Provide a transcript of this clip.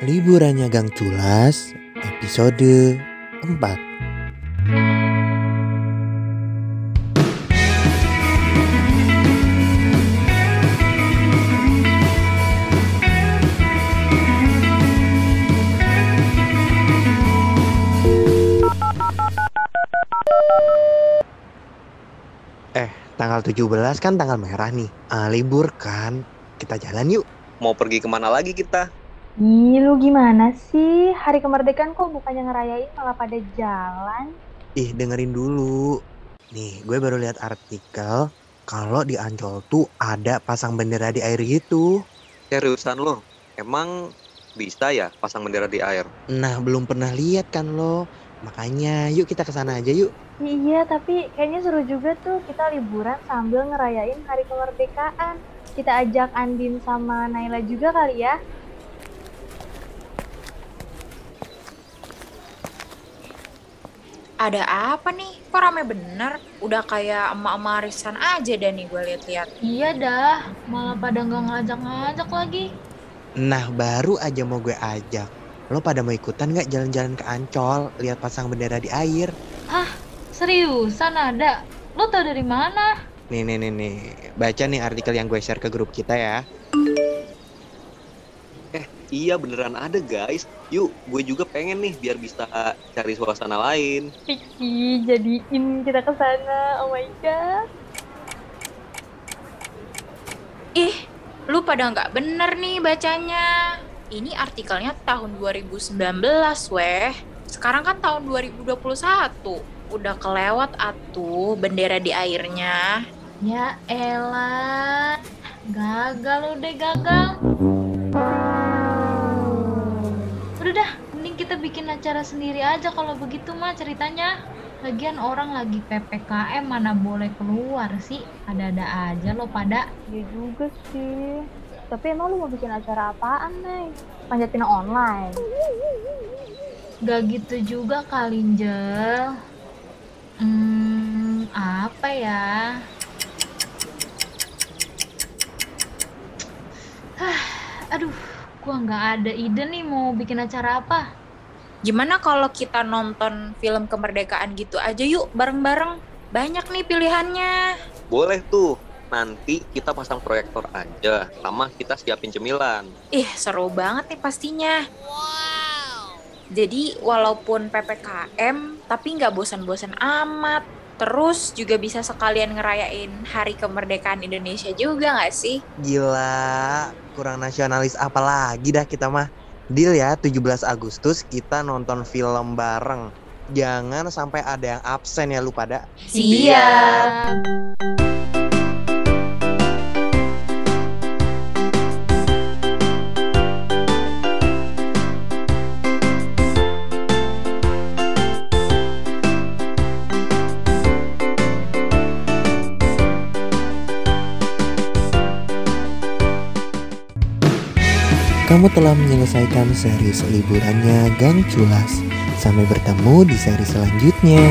Liburannya Gang Culas, episode 4. Eh, tanggal 17 kan tanggal merah nih. Ah, libur kan? Kita jalan yuk. Mau pergi ke mana lagi kita? Ih, lu gimana sih? Hari kemerdekaan kok bukannya ngerayain malah pada jalan? Ih, dengerin dulu. Nih, gue baru lihat artikel kalau di Ancol tuh ada pasang bendera di air gitu. Seriusan lo? Emang bisa ya pasang bendera di air? Nah, belum pernah lihat kan lo. Makanya, yuk kita ke sana aja yuk. Iya, tapi kayaknya seru juga tuh kita liburan sambil ngerayain hari kemerdekaan. Kita ajak Andin sama Naila juga kali ya. Ada apa nih? Kok rame bener? Udah kayak emak-emak arisan aja dah nih gue liat-liat. Iya dah, malah pada nggak ngajak-ngajak lagi. Nah, baru aja mau gue ajak. Lo pada mau ikutan nggak jalan-jalan ke Ancol, lihat pasang bendera di air? Seriusan ada? Lo tau dari mana? Nih, nih, nih, nih. Baca nih artikel yang gue share ke grup kita ya. Iya beneran ada guys. Yuk, gue juga pengen nih biar bisa cari suasana lain. Ih, jadiin kita ke sana. Oh my god. Ih, lu pada nggak bener nih bacanya. Ini artikelnya tahun 2019, weh. Sekarang kan tahun 2021. Udah kelewat atuh bendera di airnya. Ya elah, gagal deh gagal. Kita bikin acara sendiri aja kalau begitu mah ceritanya. Lagian orang lagi PPKM mana boleh keluar sih. Ada-ada aja lo pada. Iya juga sih. Tapi emang lu mau bikin acara apaan, Neng? Panjat pinang online? Gak gitu juga Kalinjel. Hmm, apa ya? Hah, aduh, gua nggak ada ide nih mau bikin acara apa. Gimana kalau kita nonton film kemerdekaan gitu aja yuk bareng-bareng? Banyak nih pilihannya. Boleh tuh. Nanti kita pasang proyektor aja, sama kita siapin cemilan. Ih, seru banget nih pastinya. Jadi walaupun PPKM, tapi nggak bosan-bosan amat. Terus juga bisa sekalian ngerayain hari kemerdekaan Indonesia juga nggak sih? Gila, kurang nasionalis apa lagi dah kita mah. Deal ya, 17 Agustus kita nonton film bareng. Jangan sampai ada yang absen ya lu pada. Siap. Kamu telah menyelesaikan seri liburannya Gang Culas. Sampai bertemu di seri selanjutnya.